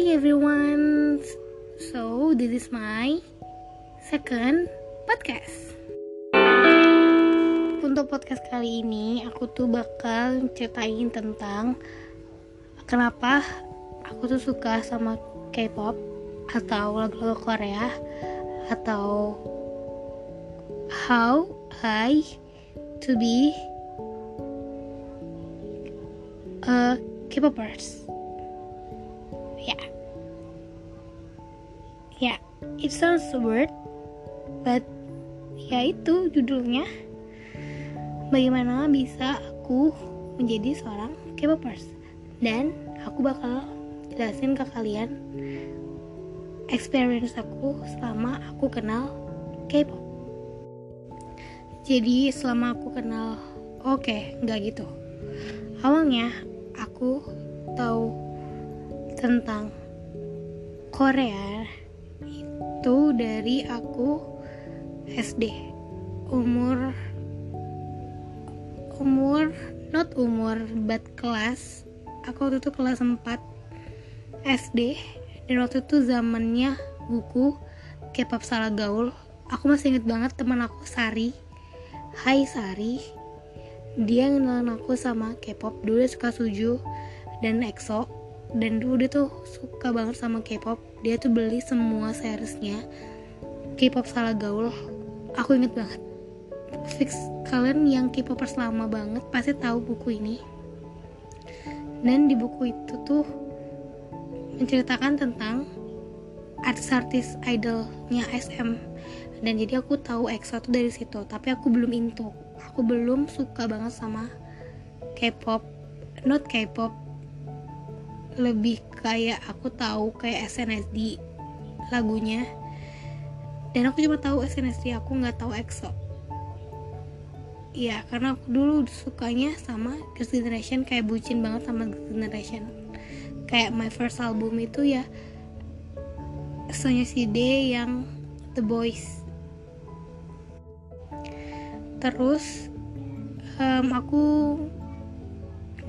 Hi everyone. So, this is my second podcast. Untuk podcast kali ini, aku tuh bakal ceritain tentang kenapa aku tuh suka sama K-pop atau lagu-lagu Korea atau how I to be a K-popers. Yeah. Ya, yeah, it sounds weird, but ya itu judulnya. Bagaimana bisa aku menjadi seorang K-popers? Dan aku bakal jelasin ke kalian experience aku selama aku kenal K-pop. Jadi selama aku kenal, oke, okay, nggak gitu. Awalnya aku tahu tentang Korea itu dari aku SD umur umur not umur but kelas. Aku waktu itu kelas 4 SD dan waktu itu zamannya buku K-pop salah gaul. Aku masih inget banget teman aku Sari. Hai Sari. Dia ngenalin aku sama K-pop. Dulu suka Suju dan EXO dan dulu dia tuh suka banget sama K-pop. Dia tuh beli semua seriesnya. K-pop salah gaul. Aku inget banget. Fix kalian yang K-popers lama banget pasti tahu buku ini. Dan di buku itu tuh menceritakan tentang artis-artis idolnya SM dan jadi aku tahu EXO tuh dari situ tapi aku belum into. Aku belum suka banget sama K-pop. Not K-pop lebih kayak aku tahu kayak SNSD lagunya dan aku cuma tahu SNSD aku nggak tahu EXO Iya, karena aku dulu sukanya sama Girls' Generation kayak bucin banget sama Girls' Generation. Kayak my first album itu ya Sonya Side yang The Boys. Terus um, aku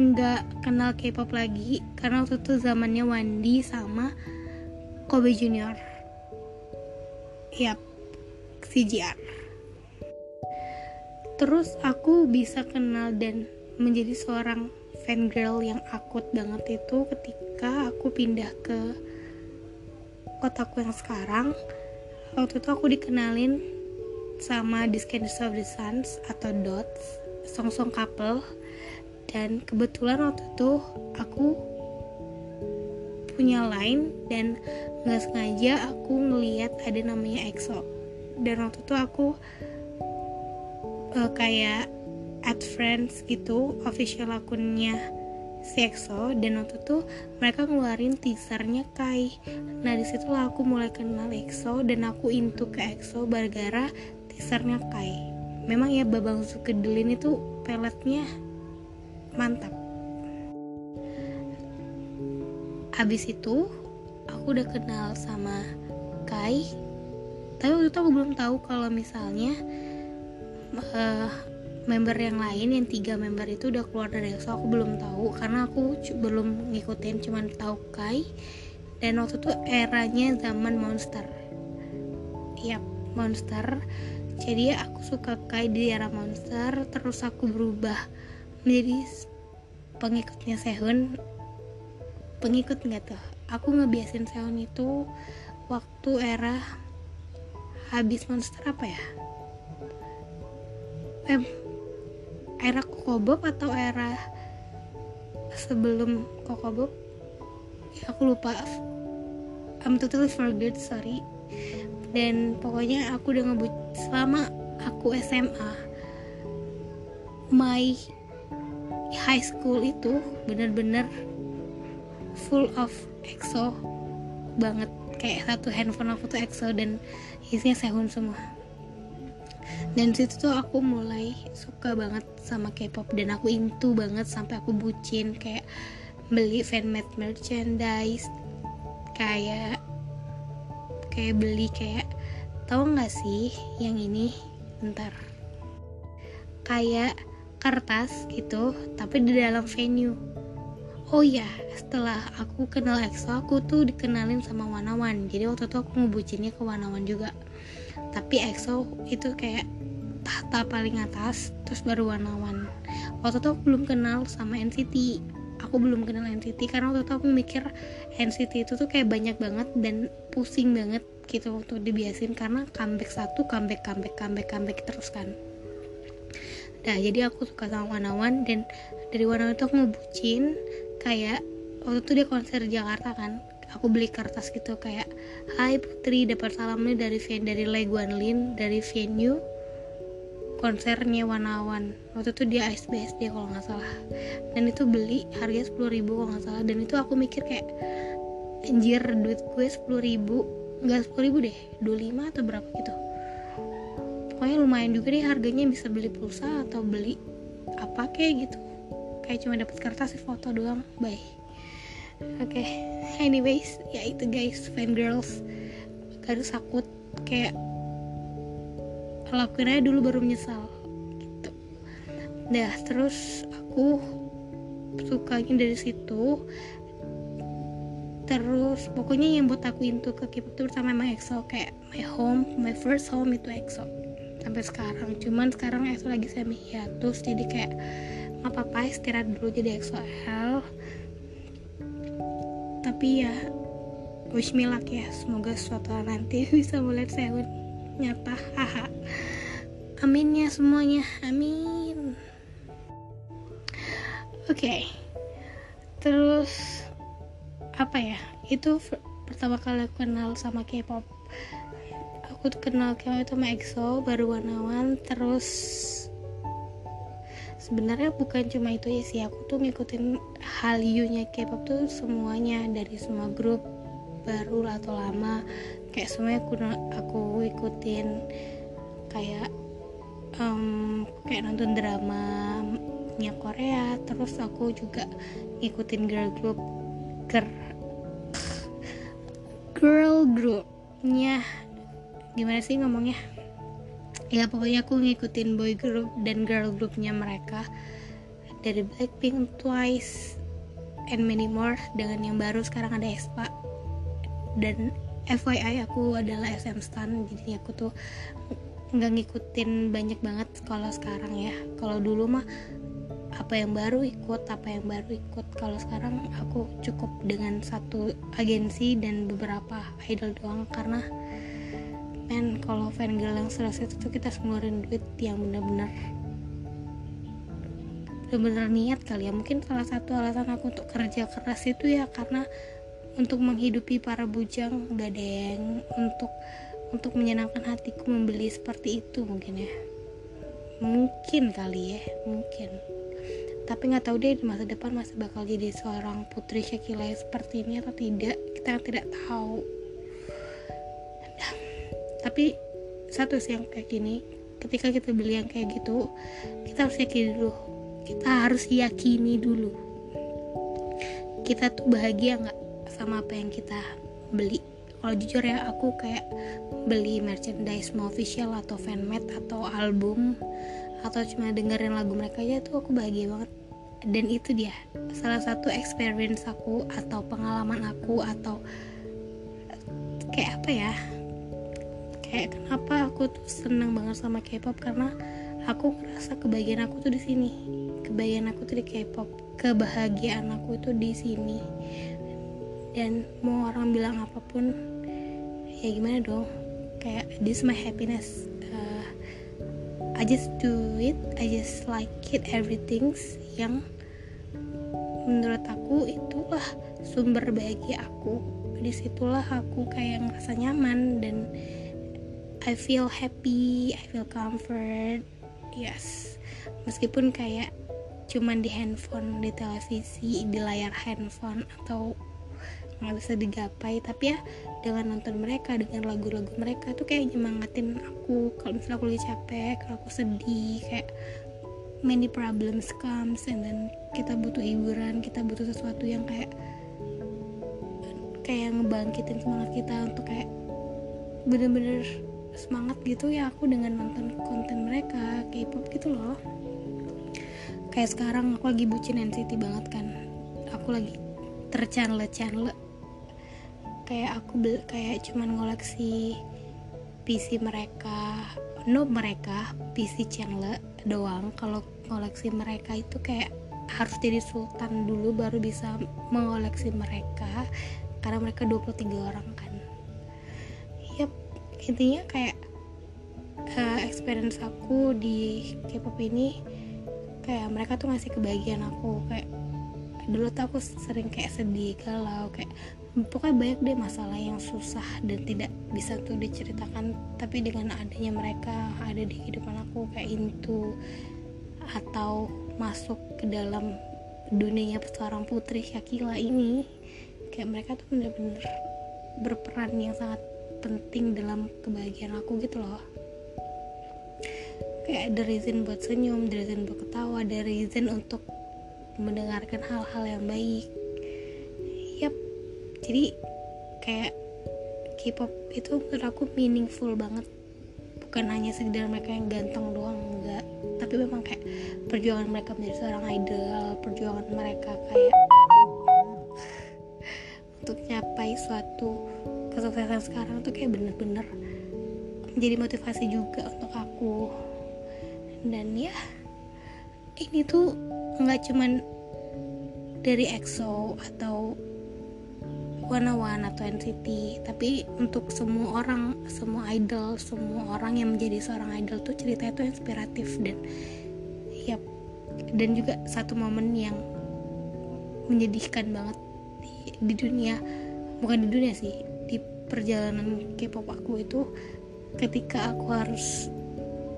nggak kenal K-pop lagi karena waktu itu zamannya Wandi sama Kobe Junior. Yap, CGR. Terus aku bisa kenal dan menjadi seorang fangirl yang akut banget itu ketika aku pindah ke kotaku yang sekarang. Waktu itu aku dikenalin sama Descendants of the Suns atau Dots, song-song couple. Dan kebetulan waktu itu aku punya line dan nggak sengaja aku ngeliat ada namanya EXO. Dan waktu itu aku uh, kayak add friends gitu official akunnya si EXO. Dan waktu itu mereka ngeluarin teasernya Kai. Nah di situlah aku mulai kenal EXO dan aku into ke EXO gara-gara teasernya Kai. Memang ya Babang Sukedelin itu peletnya mantap. Habis itu aku udah kenal sama Kai. Tapi waktu itu aku belum tahu kalau misalnya uh, member yang lain yang tiga member itu udah keluar dari EXO aku belum tahu. Karena aku belum ngikutin cuman tahu Kai. Dan waktu itu eranya zaman Monster. Yap Monster. Jadi aku suka Kai di era Monster terus aku berubah menjadi pengikutnya Sehun. Pengikut nggak tuh? Aku ngebiasin Sehun itu waktu era habis Monster apa ya? Eh era Kokobob atau era sebelum Kokobob? Ya aku lupa. I'm totally forget sorry. Dan pokoknya aku udah ngebut selama aku SMA my high school itu bener-bener full of EXO banget. Kayak satu handphone aku tuh EXO dan isinya Sehun semua. Dan situ tuh aku mulai suka banget sama K-pop dan aku into banget sampai aku bucin kayak beli fanmade merchandise kayak kayak beli kayak tahu nggak sih yang ini? Ntar kayak kertas gitu tapi di dalam venue. Oh ya setelah aku kenal EXO aku tuh dikenalin sama Wanawan. Jadi waktu itu aku ngebucinnya ke Wanawan juga. Tapi EXO itu kayak tahta paling atas terus baru Wanawan. Waktu itu aku belum kenal sama NCT aku belum kenal NCT karena waktu itu aku mikir NCT itu tuh kayak banyak banget dan pusing banget gitu untuk dibiasin. Karena comeback satu comeback comeback comeback comeback terus kan nah jadi aku suka sama Wanawan dan dari Wanawan itu aku ngebucin kayak waktu itu dia konser di Jakarta kan aku beli kertas gitu kayak Hai Putri dapat salam nih dari dari Lei Guanlin dari venue konsernya Wanawan. Waktu itu dia dia kalau nggak salah. Dan itu beli harga sepuluh ribu kalau nggak salah. Dan itu aku mikir kayak anjir duit gue sepuluh ribu nggak sepuluh ribu deh 25 atau berapa gitu pokoknya lumayan juga deh harganya bisa beli pulsa atau beli apa kayak gitu. Kayak cuma dapat kertas foto doang bye. Oke okay. anyways ya itu guys fan girls harus sakut kayak lakuin aja dulu baru menyesal gitu. Dah terus aku sukanya dari situ. Terus pokoknya yang buat aku into ke K-pop itu pertama emang EXO kayak my home my first home itu EXO sampai sekarang. Cuman sekarang EXO lagi semi hiatus jadi kayak nggak apa-apa istirahat dulu jadi XOL tapi ya wish me luck ya. Semoga suatu hari nanti bisa melihat saya nyata. Haha. Amin ya semuanya. Amin. Oke. Okay. terus apa ya? Itu pertama kali aku kenal sama K-pop aku kenal K-pop itu sama EXO baru Wanawan terus sebenarnya bukan cuma itu ya sih aku tuh ngikutin Hallyu-nya K-pop tuh semuanya dari semua grup baru atau lama kayak semuanya aku aku ikutin kayak um, kayak nonton drama nya Korea terus aku juga ngikutin girl group girl girl groupnya gimana sih ngomongnya? Ya pokoknya aku ngikutin boy group dan girl groupnya mereka dari Blackpink, Twice, and many more. Dengan yang baru sekarang ada Espa. Dan FYI aku adalah SM Stan. Jadi aku tuh nggak ngikutin banyak banget kalau sekarang ya. Kalau dulu mah apa yang baru ikut apa yang baru ikut. Kalau sekarang aku cukup dengan satu agensi dan beberapa idol doang. Karena men kalau girl yang selesai itu kita ngeluarin duit yang benar-benar benar-benar niat kali ya. Mungkin salah satu alasan aku untuk kerja keras itu ya karena untuk menghidupi para bujang yang untuk untuk menyenangkan hatiku membeli seperti itu mungkin ya. Mungkin kali ya mungkin. Tapi nggak tahu deh di masa depan masih bakal jadi seorang putri Shakila seperti ini atau tidak. Kita tidak tahu tapi satu sih yang kayak gini ketika kita beli yang kayak gitu kita harus yakini dulu. Kita harus yakini dulu. Kita tuh bahagia nggak sama apa yang kita beli? Kalau jujur ya aku kayak beli merchandise mau official atau fanmade atau album atau cuma dengerin lagu mereka aja tuh aku bahagia banget. Dan itu dia salah satu experience aku atau pengalaman aku atau kayak apa ya kayak kenapa aku tuh seneng banget sama K-pop? Karena aku ngerasa kebahagiaan aku tuh di sini. Kebahagiaan aku tuh di K-pop. Kebahagiaan aku tuh di sini. Dan mau orang bilang apa pun ya gimana dong? Kayak this my happiness. Uh, I just do it. I just like it everything yang menurut aku itulah sumber bahagia aku. Di situlah aku kayak ngerasa nyaman dan I feel happy, I feel comfort, yes. Meskipun kayak cuman di handphone, di televisi, di layar handphone atau nggak bisa digapai, tapi ya dengan nonton mereka, dengan lagu-lagu mereka tuh kayak nyemangatin aku kalau misalnya aku lagi capek, kalau aku sedih, kayak many problems comes and then kita butuh hiburan, kita butuh sesuatu yang kayak kayak ngebangkitin semangat kita untuk kayak bener-bener semangat gitu ya aku dengan nonton konten mereka K-pop gitu loh. Kayak sekarang aku lagi bucin NCT banget kan. Aku lagi terchannel channel kayak aku kayak cuman ngoleksi PC mereka no mereka PC channel doang. Kalau ngoleksi mereka itu kayak harus jadi sultan dulu baru bisa mengoleksi mereka. Karena mereka 23 orang intinya kayak uh, experience aku di K-pop ini kayak mereka tuh ngasih kebahagiaan aku. Kayak dulu tuh aku sering kayak sedih galau kayak pokoknya banyak deh masalah yang susah dan tidak bisa tuh diceritakan tapi dengan adanya mereka ada di kehidupan aku kayak itu atau masuk ke dalam dunia seorang putri Shakila ini kayak mereka tuh bener-bener berperan yang sangat penting dalam kebahagiaan aku gitu loh. Kayak ada reason buat senyum, ada reason buat ketawa, ada reason untuk mendengarkan hal-hal yang baik. Yap. Jadi kayak K-pop itu menurut aku meaningful banget. Bukan hanya sekedar mereka yang ganteng doang enggak. Tapi memang kayak perjuangan mereka menjadi seorang idol perjuangan mereka kayak untuk nyapai suatu kesuksesan sekarang tuh kayak bener-bener menjadi motivasi juga untuk aku. Dan ya ini tuh nggak cuman dari EXO atau One One atau NCT tapi untuk semua orang semua idol semua orang yang menjadi seorang idol tuh ceritanya tuh inspiratif dan ya dan juga satu momen yang menyedihkan banget di, di dunia. Bukan di dunia sih perjalanan K-pop aku itu ketika aku harus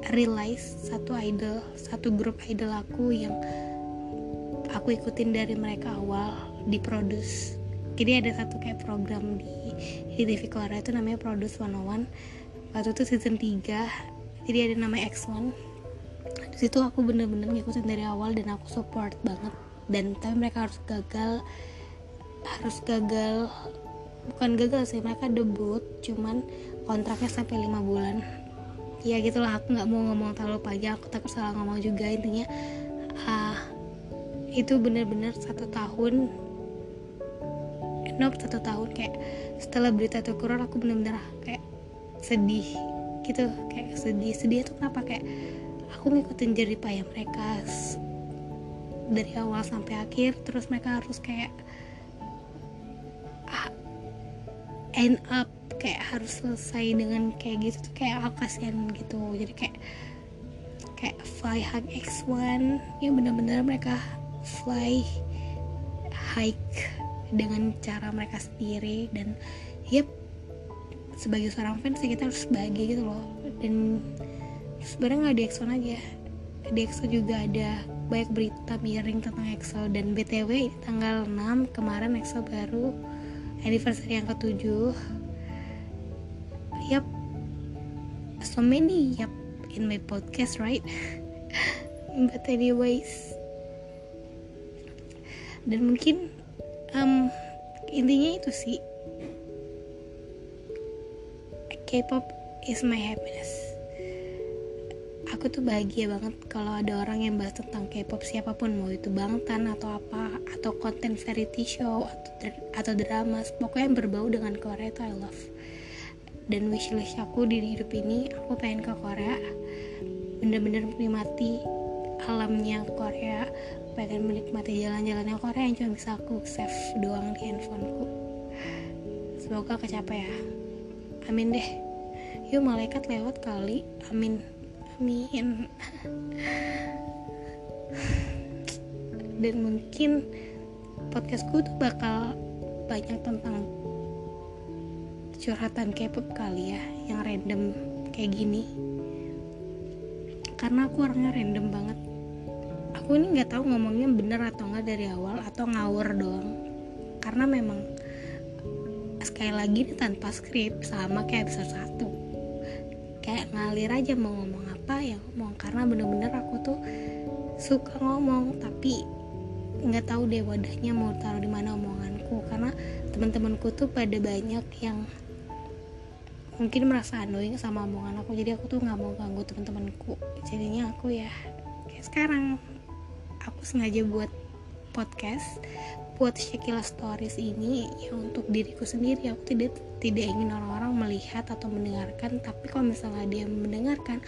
realize satu idol satu grup idol aku yang aku ikutin dari mereka awal diproduce. Jadi ada satu kayak program di, di TV Korea itu namanya Produce 101 waktu itu season 3 jadi ada namanya X1 di situ aku bener-bener ngikutin dari awal dan aku support banget. Dan tapi mereka harus gagal harus gagal bukan gagal sih mereka debut cuman kontraknya sampai lima bulan. Ya gitulah aku nggak mau ngomong terlalu panjang aku takut salah ngomong juga. Intinya uh, itu bener-bener satu tahun nope satu tahun. Kayak setelah berita itu keluar aku bener-bener kayak sedih gitu kayak sedih. Sedih itu kenapa? Kayak aku ngikutin jerih payah mereka dari awal sampai akhir terus mereka harus kayak end up kayak harus selesai dengan kayak gitu tuh kayak aku kasihan gitu. Jadi kayak kayak fly hug X1 ya bener-bener mereka fly hike dengan cara mereka sendiri dan yep sebagai seorang fans sih kita harus bahagia gitu loh. Dan sebenarnya nggak di EXO aja di EXO juga ada banyak berita miring tentang EXO dan BTW tanggal 6 kemarin EXO baru anniversary yang ketujuh. Yep so many. Yep in my podcast right? But anyways. Dan mungkin um, intinya itu sih. K-pop is my happiness aku tuh bahagia banget kalau ada orang yang bahas tentang K-pop siapa pun mau itu Bangtan atau apa atau konten variety show atau, atau drama pokoknya yang berbau dengan Korea itu I love. Dan wishlist aku di hidup ini aku pengen ke Korea bener-bener menikmati alamnya Korea pengen menikmati jalan-jalannya Korea yang cuma bisa aku save doang di handphoneku semoga kecapai ya. Amin deh. Yuk malaikat lewat kali. Amin amin. Dan mungkin podcastku tuh bakal banyak tentang curhatan K-pop kali ya yang random kayak gini. Karena aku orangnya random banget. Aku ini nggak tahu ngomongnya bener atau nggak dari awal atau ngawur doang. Karena memang sekali lagi ini tanpa skrip sama kayak episode satu. Kayak ngalir aja mau ngomong apa ya ngomong karena bener-bener aku tuh suka ngomong tapi nggak tahu deh wadahnya mau taruh di mana omonganku karena teman-temanku tuh pada banyak yang mungkin merasa annoying sama omongan aku jadi aku tuh nggak mau ganggu teman-temanku. Jadinya aku ya kayak sekarang aku sengaja buat podcast buat Shakila Stories ini ya untuk diriku sendiri. Aku tidak tidak ingin orang-orang melihat atau mendengarkan tapi kalau misalnya dia mendengarkan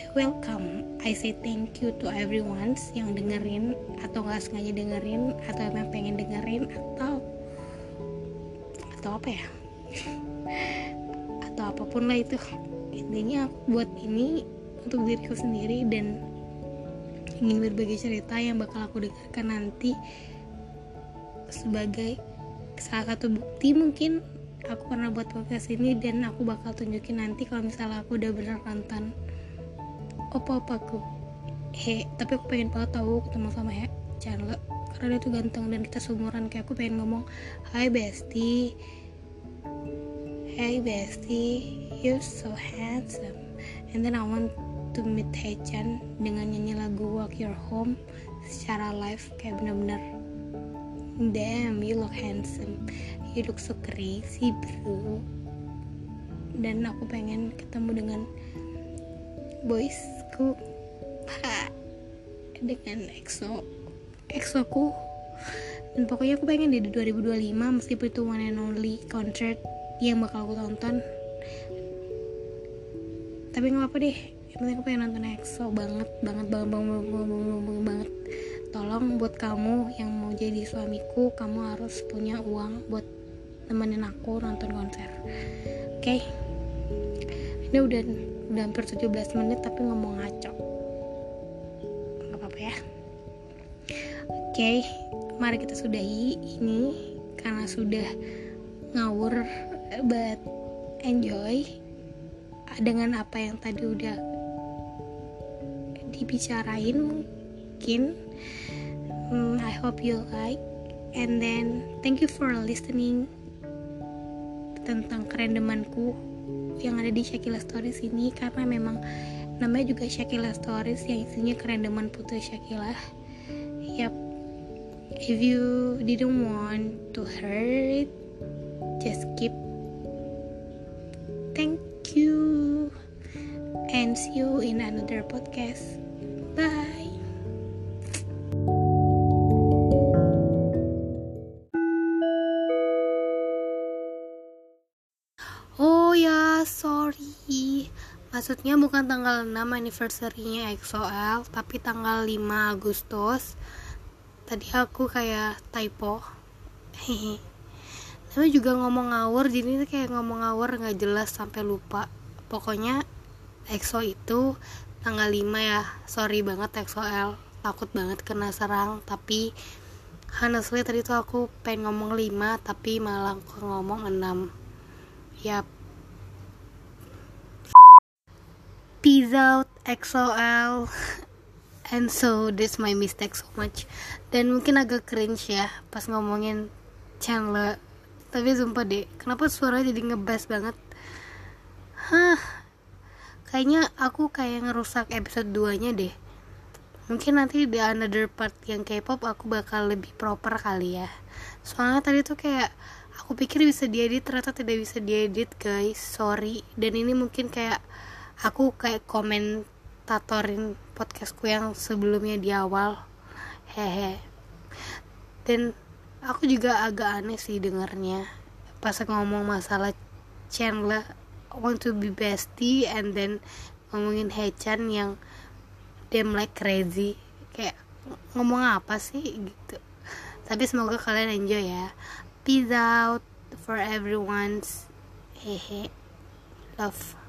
I welcome. I say thank you to everyone yang dengerin atau nggak sengaja dengerin atau emang pengen dengerin atau atau apa ya? Atau apa pun lah itu. Intinya buat ini untuk diriku sendiri dan ingin berbagi cerita yang bakal aku dengarkan nanti sebagai salah satu bukti mungkin aku pernah buat podcast ini dan aku bakal tunjukin nanti kalau misalnya aku udah bener nonton opa-opaku he tapi aku pengen banget tahu ketemu sama he Chandler karena dia tuh ganteng dan kita seumuran kayak aku pengen ngomong Hai bestie. Hey bestie you're so handsome. And then I want to meet Hechan dengan nyanyi lagu Walk Your Home secara live kayak bener-bener damn you look handsome. You look so crazy bro. Dan aku pengen ketemu dengan boysku dengan EXO EXO ku dan pokoknya aku pengen di 2025 meskipun itu one and only concert yang bakal aku tonton. Tapi nggak apa deh yang penting aku pengen nonton EXO banget banget banget banget banget, banget, banget, banget, tolong buat kamu yang mau jadi suamiku kamu harus punya uang buat nemenin aku nonton konser. Oke? Okay? ini udah udah hampir 17 menit tapi ngomong ngaco. Nggak apa-apa ya. Oke okay, mari kita sudahi ini karena sudah ngawur but enjoy dengan apa yang tadi udah dibicarain mungkin. Um, I hope you like. And then thank you for listening tentang kerendemanku yang ada di Shakila Stories ini karena memang namanya juga Shakila Stories yang isinya kerendeman putri Shakila yap. If you didn't want to hear it just keep. Thank you. And see you in another podcast. Bye Maksudnya bukan tanggal 6 anniversary-nya EXO-L, tapi tanggal 5 Agustus. Tadi aku kayak typo. Tapi juga ngomong ngawur, jadi kayak ngomong ngawur nggak jelas sampai lupa. Pokoknya EXO itu tanggal 5 ya. Sorry banget EXO-L. Takut banget kena serang, tapi honestly tadi tuh aku pengen ngomong 5 tapi malah aku ngomong 6 Yap. Peace out XOL. And so this my mistake so much. Dan mungkin agak cringe ya pas ngomongin Chandler. Tapi sumpah deh, kenapa suara jadi ngebas banget? Hah. Kayaknya aku kayak ngerusak episode 2-nya deh. Mungkin nanti di another part yang K-pop aku bakal lebih proper kali ya. Soalnya tadi tuh kayak aku pikir bisa diedit ternyata tidak bisa diedit guys sorry dan ini mungkin kayak aku kayak komentatorin podcastku yang sebelumnya di awal. Hehe. Dan aku juga agak aneh sih dengarnya pas ngomong masalah Chandler want to be bestie and then ngomongin Hechan yang them like crazy. Kayak ngomong apa sih gitu. Tapi semoga kalian enjoy ya. Peace out for everyone's hehe love